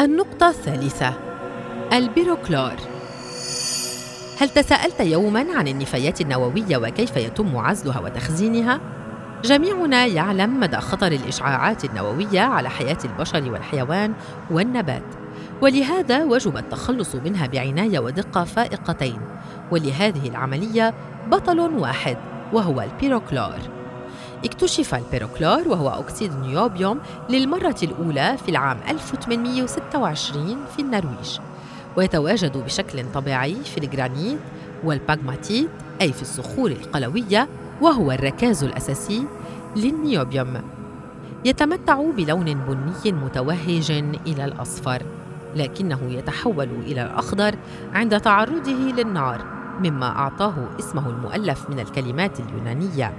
النقطة الثالثة. البيروكلور. هل تساءلت يوما عن النفايات النووية وكيف يتم عزلها وتخزينها؟ جميعنا يعلم مدى خطر الإشعاعات النووية على حياة البشر والحيوان والنبات. ولهذا وجب التخلص منها بعناية ودقة فائقتين. ولهذه العملية بطل واحد وهو البيروكلور. اكتشف البيروكلور وهو أكسيد النيوبيوم للمرة الأولى في العام 1826 في النرويج ويتواجد بشكل طبيعي في الجرانيت والباغماتيت أي في الصخور القلوية وهو الركاز الأساسي للنيوبيوم. يتمتع بلون بني متوهج إلى الأصفر لكنه يتحول إلى الأخضر عند تعرضه للنار مما أعطاه اسمه المؤلف من الكلمات اليونانية.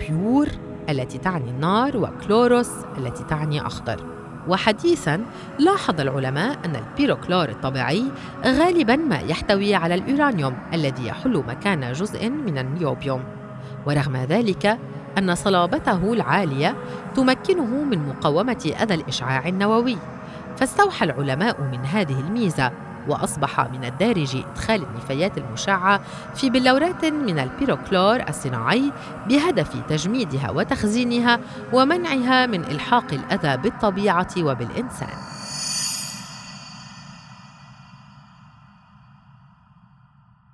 بيور التي تعني النار وكلوروس التي تعني أخضر. وحديثا لاحظ العلماء أن البيروكلور الطبيعي غالبا ما يحتوي على الأورانيوم الذي يحل مكان جزء من النيوبيوم. ورغم ذلك أن صلابته العالية تمكنه من مقاومة أذى الإشعاع النووي. فاستوحى العلماء من هذه الميزة. وأصبح من الدارج إدخال النفايات المشعة في بلورات من البيروكلور الصناعي بهدف تجميدها وتخزينها ومنعها من إلحاق الأذى بالطبيعة وبالإنسان.